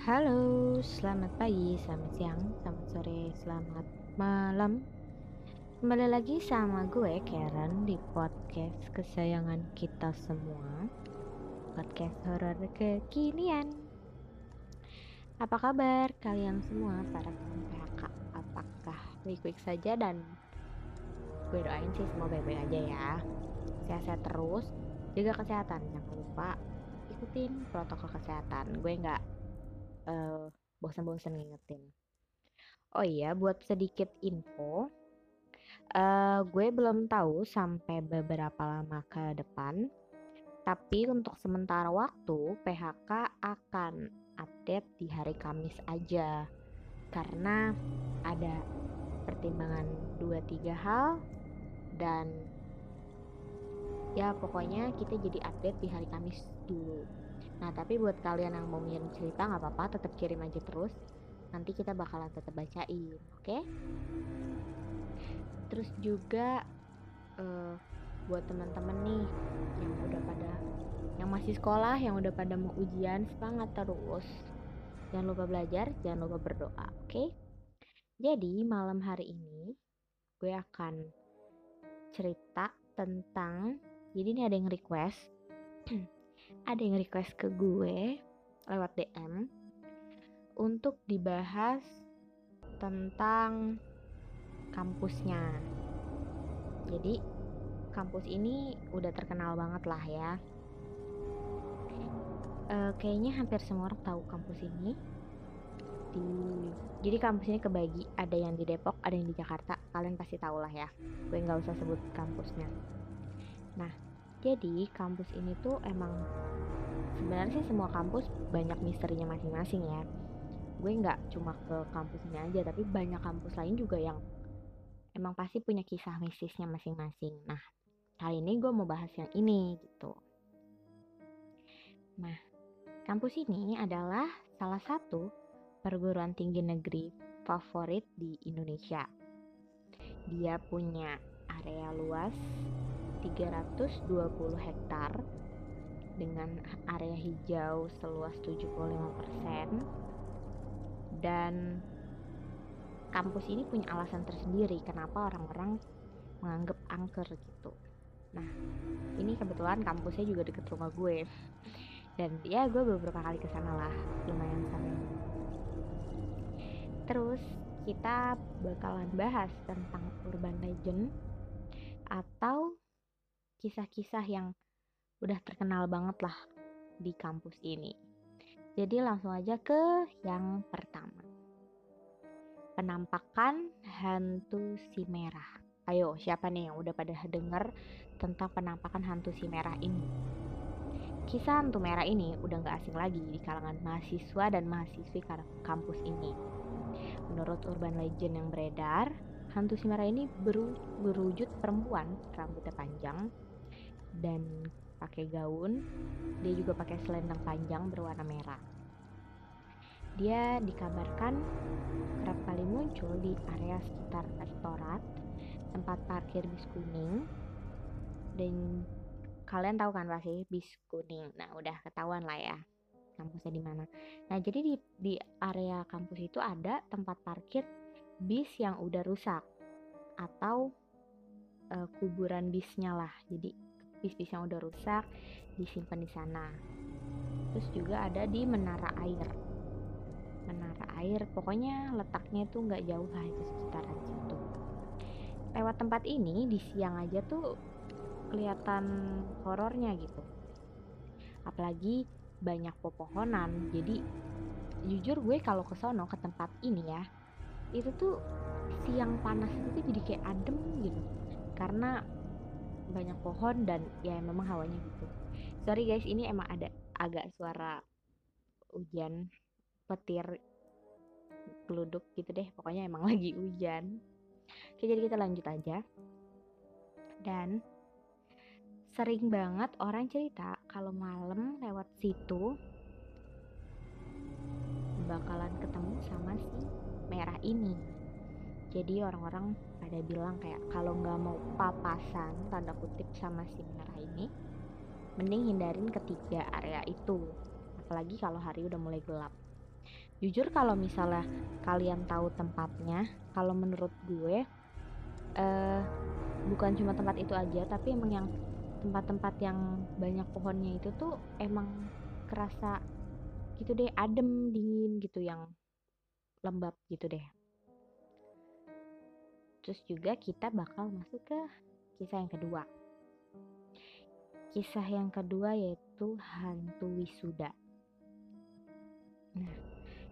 Halo, selamat pagi, selamat siang, selamat sore, selamat malam. Kembali lagi sama gue Karen di podcast kesayangan kita semua. Podcast horor kekinian. Apa kabar kalian semua para PHK? Apakah baik-baik saja dan gue doain sih semua baik-baik aja ya. Sehat-sehat terus, jaga kesehatan, jangan lupa ikutin protokol kesehatan. Gue nggak uh, bosan-bosan ngingetin. Oh iya, buat sedikit info, uh, gue belum tahu sampai beberapa lama ke depan. Tapi untuk sementara waktu, PHK akan update di hari Kamis aja. Karena ada pertimbangan 2-3 hal dan ya pokoknya kita jadi update di hari Kamis dulu Nah, tapi buat kalian yang mau ngirim cerita nggak apa-apa, tetap kirim aja terus. Nanti kita bakalan tetap bacain, oke? Okay? Terus juga uh, buat teman-teman nih yang udah pada yang masih sekolah, yang udah pada mau ujian, semangat terus. Jangan lupa belajar, jangan lupa berdoa, oke? Okay? Jadi, malam hari ini gue akan cerita tentang jadi ini ada yang request ada yang request ke gue lewat DM untuk dibahas tentang kampusnya. Jadi kampus ini udah terkenal banget lah ya. Uh, kayaknya hampir semua orang tahu kampus ini. Di jadi kampus ini kebagi, ada yang di Depok, ada yang di Jakarta. Kalian pasti tahu lah ya. Gue nggak usah sebut kampusnya. Nah, jadi kampus ini tuh emang sebenarnya sih semua kampus banyak misterinya masing-masing ya. Gue nggak cuma ke kampus ini aja, tapi banyak kampus lain juga yang emang pasti punya kisah mistisnya masing-masing. Nah, kali ini gue mau bahas yang ini gitu. Nah, kampus ini adalah salah satu perguruan tinggi negeri favorit di Indonesia. Dia punya area luas 320 hektar dengan area hijau seluas 75% dan kampus ini punya alasan tersendiri kenapa orang-orang menganggap angker gitu. Nah, ini kebetulan kampusnya juga deket rumah gue. Dan ya gue beberapa kali ke sana lah, lumayan sering. Terus kita bakalan bahas tentang urban legend atau kisah-kisah yang udah terkenal banget lah di kampus ini. Jadi langsung aja ke yang pertama. Penampakan hantu si merah. Ayo, siapa nih yang udah pada denger tentang penampakan hantu si merah ini? Kisah hantu merah ini udah gak asing lagi di kalangan mahasiswa dan mahasiswi kampus ini. Menurut urban legend yang beredar, hantu si merah ini beru berwujud perempuan, rambutnya panjang, dan pakai gaun. Dia juga pakai selendang panjang berwarna merah. Dia dikabarkan kerap kali muncul di area sekitar restoran, tempat parkir bis kuning, dan kalian tahu kan pasti bis kuning. Nah, udah ketahuan lah ya kampusnya di mana. Nah, jadi di di area kampus itu ada tempat parkir bis yang udah rusak atau uh, kuburan bisnya lah. Jadi bis-bis yang udah rusak disimpan di sana. Terus juga ada di menara air. Menara air pokoknya letaknya tuh nggak jauh lah itu sekitaran situ. Lewat tempat ini di siang aja tuh kelihatan horornya gitu. Apalagi banyak pepohonan jadi jujur gue kalau ke sono ke tempat ini ya itu tuh siang panas itu jadi kayak adem gitu. Karena banyak pohon dan ya memang hawanya gitu. Sorry guys ini emang ada agak suara hujan petir geluduk gitu deh. Pokoknya emang lagi hujan. Oke jadi kita lanjut aja. Dan sering banget orang cerita kalau malam lewat situ bakalan ketemu sama si merah ini jadi orang-orang pada bilang kayak kalau nggak mau papasan tanda kutip sama si merah ini mending hindarin ketiga area itu. Apalagi kalau hari udah mulai gelap. Jujur kalau misalnya kalian tahu tempatnya kalau menurut gue uh, bukan cuma tempat itu aja tapi emang yang tempat-tempat yang banyak pohonnya itu tuh emang kerasa gitu deh adem dingin gitu yang lembab gitu deh terus juga kita bakal masuk ke kisah yang kedua kisah yang kedua yaitu hantu wisuda nah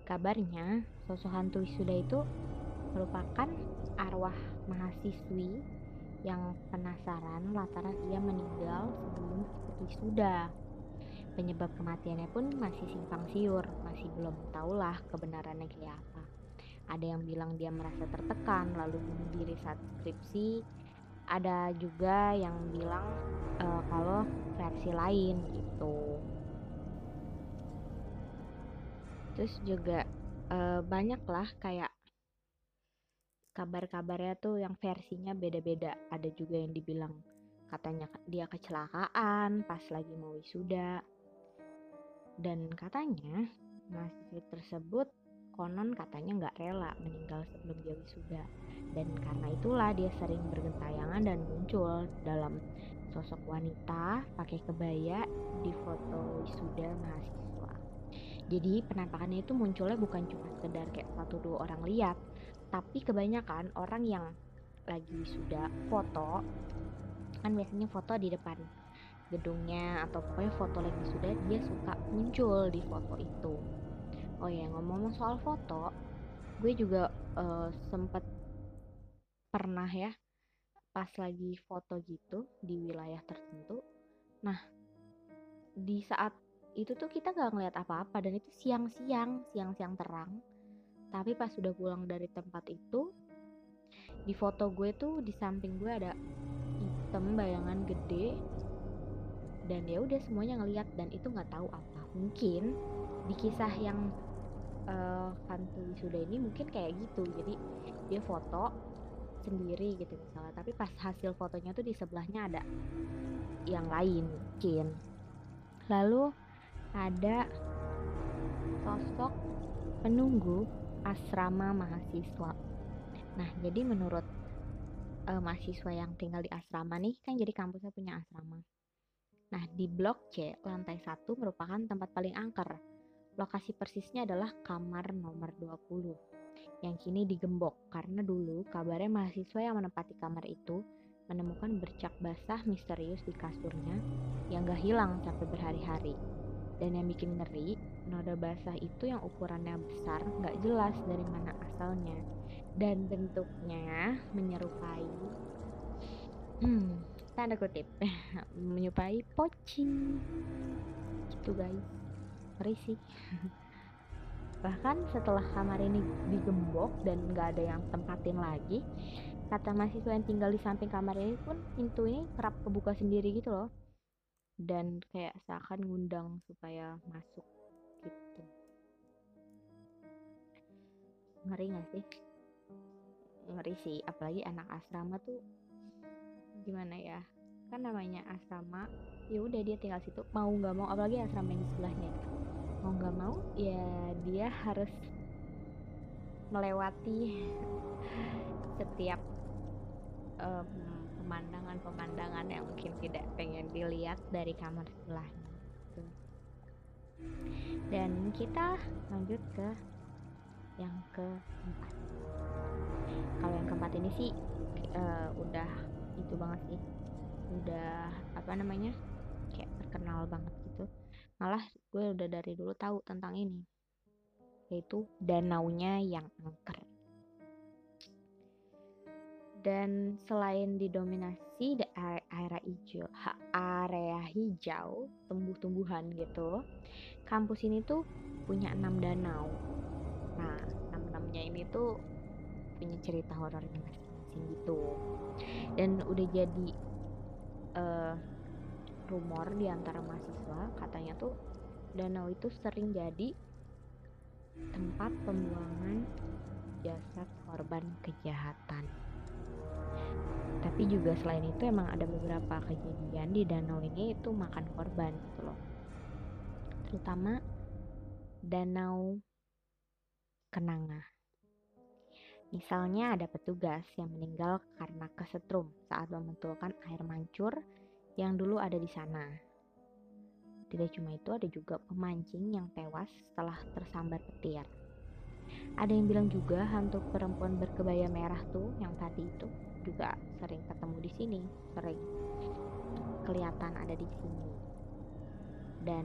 Kabarnya, sosok hantu wisuda itu merupakan arwah mahasiswi yang penasaran lantaran ia meninggal sebelum ikut wisuda. Penyebab kematiannya pun masih simpang siur, masih belum tahulah kebenarannya kayak apa. Ada yang bilang dia merasa tertekan lalu bunuh diri saat skripsi. Ada juga yang bilang uh, kalau versi lain gitu. terus juga uh, banyak lah kayak kabar-kabarnya tuh yang versinya beda-beda ada juga yang dibilang katanya dia kecelakaan pas lagi mau wisuda dan katanya mahasiswa tersebut konon katanya nggak rela meninggal sebelum dia wisuda dan karena itulah dia sering bergentayangan dan muncul dalam sosok wanita pakai kebaya di foto wisuda mahasiswa jadi penampakannya itu munculnya bukan cuma sekedar kayak satu dua orang lihat, tapi kebanyakan orang yang lagi sudah foto kan biasanya foto di depan gedungnya atau pokoknya foto lagi sudah dia suka muncul di foto itu. Oh ya ngomong-ngomong soal foto, gue juga uh, sempet pernah ya pas lagi foto gitu di wilayah tertentu. Nah di saat itu tuh kita nggak ngeliat apa-apa dan itu siang-siang siang-siang terang tapi pas sudah pulang dari tempat itu di foto gue tuh di samping gue ada hitam bayangan gede dan ya udah semuanya ngeliat dan itu nggak tahu apa mungkin di kisah yang uh, sudah ini mungkin kayak gitu jadi dia foto sendiri gitu misalnya tapi pas hasil fotonya tuh di sebelahnya ada yang lain mungkin lalu ada sosok penunggu asrama mahasiswa. Nah, jadi menurut uh, mahasiswa yang tinggal di asrama nih, kan jadi kampusnya punya asrama. Nah, di blok C, lantai 1 merupakan tempat paling angker. Lokasi persisnya adalah kamar nomor 20 yang kini digembok karena dulu kabarnya mahasiswa yang menempati kamar itu menemukan bercak basah misterius di kasurnya yang gak hilang sampai berhari-hari. Dan yang bikin ngeri, noda basah itu yang ukurannya besar, nggak jelas dari mana asalnya. Dan bentuknya menyerupai, hmm, tanda kutip, menyerupai poci. Gitu guys, ngeri sih. Bahkan setelah kamar ini digembok dan nggak ada yang tempatin lagi, kata mahasiswa yang tinggal di samping kamar ini pun pintu ini kerap kebuka sendiri gitu loh. Dan kayak seakan ngundang supaya masuk gitu. Ngeri gak sih? Ngeri sih apalagi anak asrama tuh gimana ya? Kan namanya asrama ya udah dia tinggal situ mau nggak mau apalagi asrama yang di sebelahnya mau nggak mau ya dia harus melewati setiap um, pemandangan-pemandangan yang mungkin tidak pengen dilihat dari kamar sebelahnya gitu. dan kita lanjut ke yang keempat kalau yang keempat ini sih uh, udah itu banget sih udah apa namanya kayak terkenal banget malah gue udah dari dulu tahu tentang ini yaitu danaunya yang angker dan selain didominasi area hijau, area hijau, tumbuh-tumbuhan gitu, kampus ini tuh punya enam danau. Nah, enam-enamnya ini tuh punya cerita horornya masing-masing gitu. Dan udah jadi uh, rumor di antara mahasiswa katanya tuh danau itu sering jadi tempat pembuangan jasad korban kejahatan tapi juga selain itu emang ada beberapa kejadian di danau ini itu makan korban gitu loh terutama danau kenanga. Misalnya ada petugas yang meninggal karena kesetrum saat membetulkan air mancur yang dulu ada di sana. Tidak cuma itu, ada juga pemancing yang tewas setelah tersambar petir. Ada yang bilang juga hantu perempuan berkebaya merah tuh yang tadi itu juga sering ketemu di sini, sering kelihatan ada di sini. Dan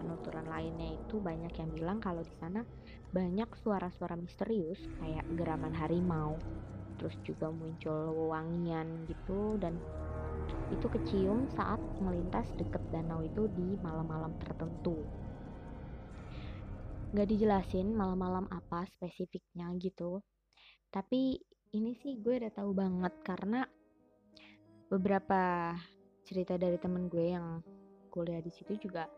penuturan lainnya itu banyak yang bilang kalau di sana banyak suara-suara misterius kayak geraman harimau, terus juga muncul wangian gitu dan itu kecium saat melintas deket danau itu di malam-malam tertentu. Gak dijelasin malam-malam apa spesifiknya gitu. Tapi ini sih gue udah tahu banget karena beberapa cerita dari temen gue yang kuliah di situ juga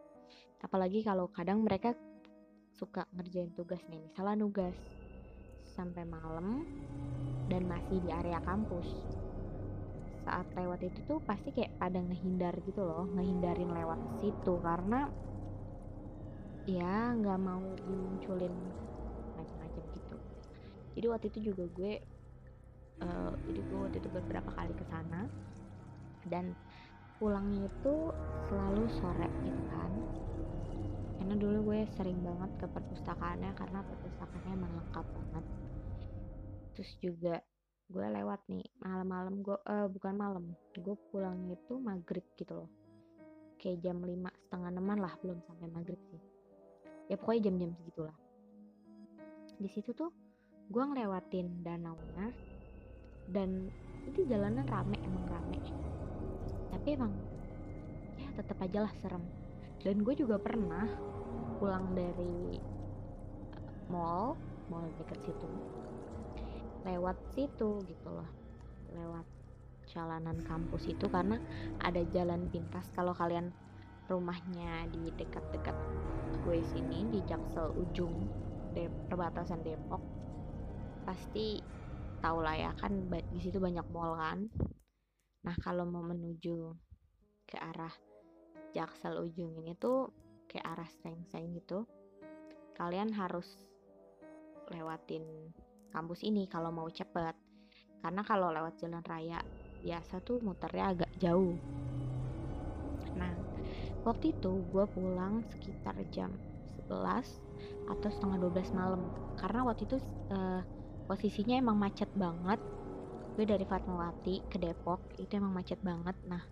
apalagi kalau kadang mereka suka ngerjain tugas nih misalnya nugas sampai malam dan masih di area kampus saat lewat itu tuh pasti kayak pada ngehindar gitu loh ngehindarin lewat situ karena ya nggak mau dimunculin macam-macam gitu. Jadi waktu itu juga gue uh, jadi gue waktu itu beberapa kali ke sana dan pulangnya itu selalu sore gitu kan. Karena dulu gue sering banget ke perpustakaannya karena perpustakaannya emang lengkap banget. Terus juga gue lewat nih malam-malam gue uh, bukan malam gue pulang itu maghrib gitu loh. Kayak jam lima setengah enaman lah belum sampai maghrib sih. Ya pokoknya jam-jam segitulah. Di situ tuh gue ngelewatin danaunya dan itu jalanan rame emang rame. Tapi emang ya tetap aja lah serem. Dan gue juga pernah pulang dari mall mall deket situ lewat situ gitu loh. Lewat jalanan kampus itu karena ada jalan pintas. Kalau kalian rumahnya di dekat-dekat gue sini di Jaksel ujung de perbatasan Depok pasti tau lah ya kan di situ banyak mall kan. Nah kalau mau menuju ke arah Jaksel ujung ini tuh ke arah Seng-Seng gitu kalian harus lewatin kampus ini kalau mau cepet. Karena kalau lewat jalan raya biasa tuh muternya agak jauh. Nah waktu itu gue pulang sekitar jam 11 atau setengah 12 malam. Karena waktu itu uh, posisinya emang macet banget. Gue dari Fatmawati ke Depok itu emang macet banget. Nah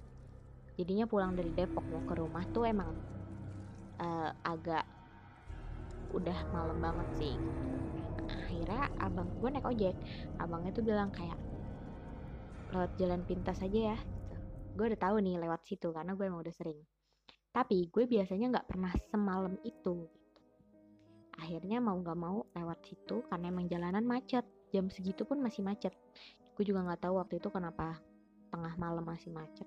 jadinya pulang dari Depok mau ke rumah tuh emang uh, agak udah malam banget sih akhirnya abang gue naik ojek. Abangnya tuh bilang kayak lewat jalan pintas aja ya gitu. gue udah tahu nih lewat situ karena gue emang udah sering. Tapi gue biasanya nggak pernah semalam itu gitu. akhirnya mau nggak mau lewat situ karena emang jalanan macet. Jam segitu pun masih macet. Gue juga nggak tahu waktu itu kenapa tengah malam masih macet.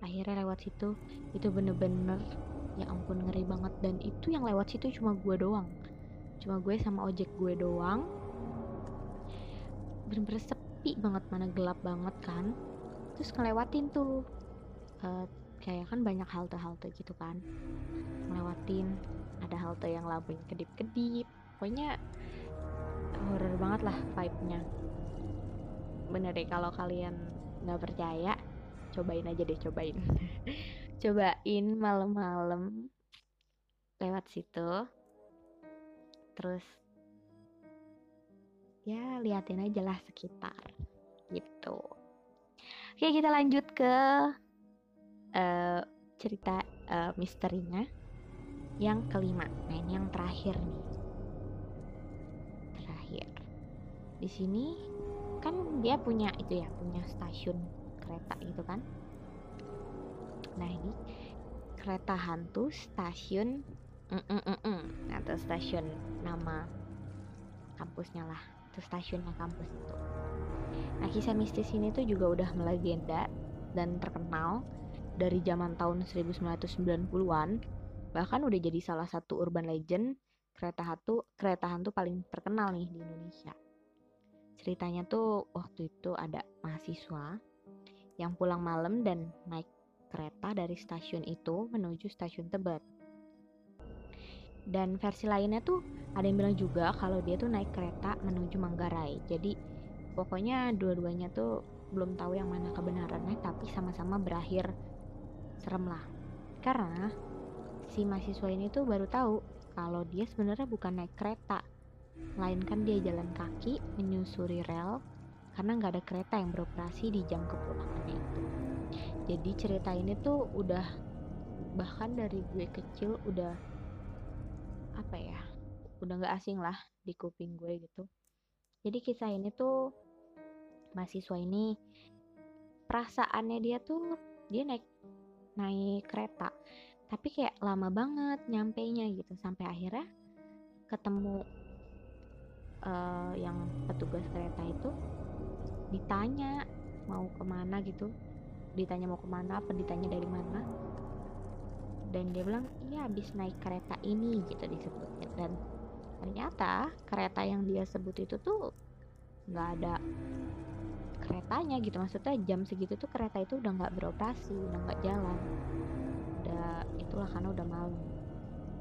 Akhirnya lewat situ itu bener-bener ya ampun ngeri banget. Dan itu yang lewat situ cuma gue doang cuma gue sama ojek gue doang. Bener-bener sepi banget mana gelap banget kan. Terus ngelewatin tuh uh, kayak kan banyak halte-halte gitu kan. Ngelewatin ada halte yang lampunya kedip-kedip. Pokoknya horror banget lah vibe-nya. Bener deh kalau kalian nggak percaya cobain aja deh cobain. Cobain malam-malam lewat situ terus ya liatin aja lah sekitar gitu. Oke kita lanjut ke uh, cerita uh, misterinya yang kelima. Nah ini yang terakhir nih. Terakhir. Di sini kan dia punya itu ya punya stasiun kereta gitu kan. Nah ini kereta hantu stasiun mm -mm -mm atau stasiun nama kampusnya lah. Itu stasiunnya kampus itu. Nah kisah mistis ini tuh juga udah melegenda dan terkenal dari zaman tahun 1990-an bahkan udah jadi salah satu urban legend kereta hantu kereta hantu paling terkenal nih di Indonesia. Ceritanya tuh waktu itu ada mahasiswa yang pulang malam dan naik kereta dari stasiun itu menuju stasiun Tebet dan versi lainnya tuh ada yang bilang juga kalau dia tuh naik kereta menuju Manggarai. Jadi pokoknya dua-duanya tuh belum tahu yang mana kebenarannya tapi sama-sama berakhir serem lah. Karena si mahasiswa ini tuh baru tahu kalau dia sebenarnya bukan naik kereta melainkan dia jalan kaki menyusuri rel karena nggak ada kereta yang beroperasi di jam kepulangannya itu. Jadi cerita ini tuh udah bahkan dari gue kecil udah apa ya udah nggak asing lah di kuping gue gitu. Jadi kisah ini tuh mahasiswa ini perasaannya dia tuh dia naik naik kereta. Tapi kayak lama banget nyampe nya gitu sampai akhirnya ketemu uh, yang petugas kereta itu ditanya mau ke mana gitu. Ditanya mau ke mana apa ditanya dari mana dan dia bilang iya habis naik kereta ini gitu disebutnya. Dan ternyata kereta yang dia sebut itu tuh nggak ada keretanya gitu. Maksudnya jam segitu tuh kereta itu udah nggak beroperasi udah nggak jalan. Udah itulah karena udah malam.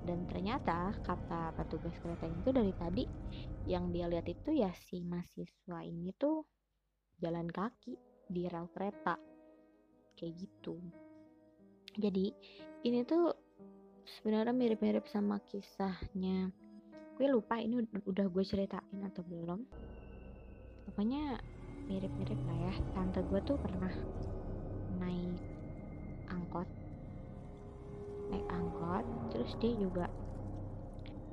Dan ternyata kata petugas kereta itu dari tadi yang dia lihat itu ya si mahasiswa ini tuh jalan kaki di rel kereta. Kayak gitu jadi ini tuh sebenarnya mirip-mirip sama kisahnya. Gue lupa ini udah gue ceritain atau belum. Pokoknya mirip-mirip lah ya. Tante gue tuh pernah naik angkot. Naik angkot terus dia juga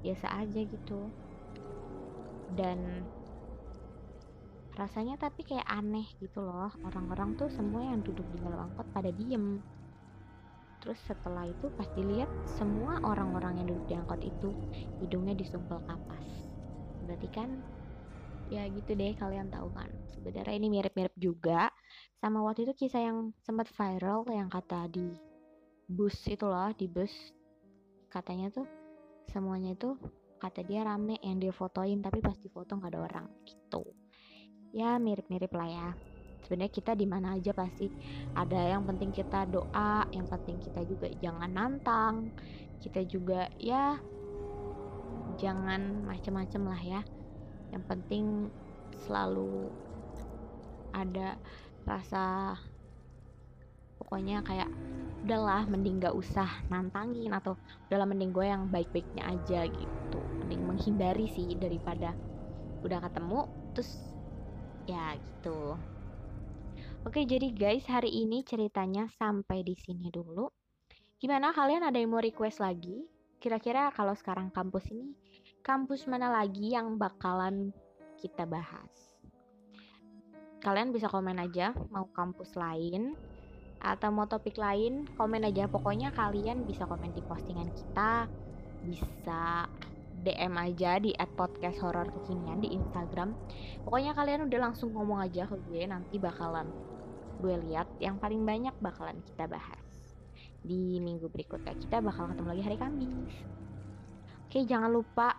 biasa aja gitu. Dan rasanya tapi kayak aneh gitu loh. Orang-orang tuh semua yang duduk di dalam angkot pada diem terus setelah itu pas dilihat semua orang-orang yang duduk di angkot itu hidungnya disumpel kapas. Berarti kan ya gitu deh kalian tahu kan. Sebenarnya ini mirip-mirip juga sama waktu itu kisah yang sempat viral yang kata di bus itu loh di bus. Katanya tuh semuanya itu kata dia rame yang dia fotoin tapi pas difoto nggak ada orang gitu. Ya mirip-mirip lah ya sebenarnya kita di mana aja pasti. Ada yang penting kita doa yang penting kita juga jangan nantang kita juga ya jangan macem-macem lah ya. Yang penting selalu ada rasa pokoknya kayak udahlah mending gak usah nantangin atau udahlah mending gue yang baik-baiknya aja gitu. Mending menghindari sih daripada udah ketemu terus ya gitu oke jadi guys hari ini ceritanya sampai di sini dulu. Gimana? Kalian ada yang mau request lagi? Kira-kira kalau sekarang kampus ini kampus mana lagi yang bakalan kita bahas? Kalian bisa komen aja mau kampus lain atau mau topik lain komen aja. Pokoknya kalian bisa komen di postingan kita bisa DM aja di at podcast horror kekinian di Instagram. Pokoknya kalian udah langsung ngomong aja ke gue nanti bakalan gue lihat yang paling banyak bakalan kita bahas di minggu berikutnya. Kita bakal ketemu lagi hari Kamis. Oke, jangan lupa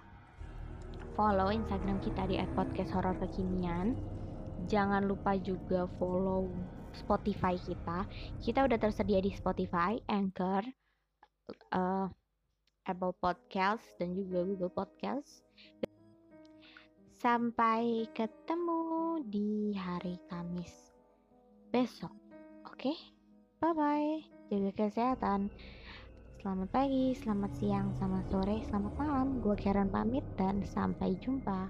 follow Instagram kita di podcast horror kekinian. Jangan lupa juga follow Spotify kita. Kita udah tersedia di Spotify, Anchor, uh, Apple Podcast dan juga Google Podcast. Sampai ketemu di hari Kamis besok. Oke? Okay? Bye-bye. Jaga kesehatan. Selamat pagi, selamat siang, selamat sore, selamat malam. Gue Karen pamit dan sampai jumpa.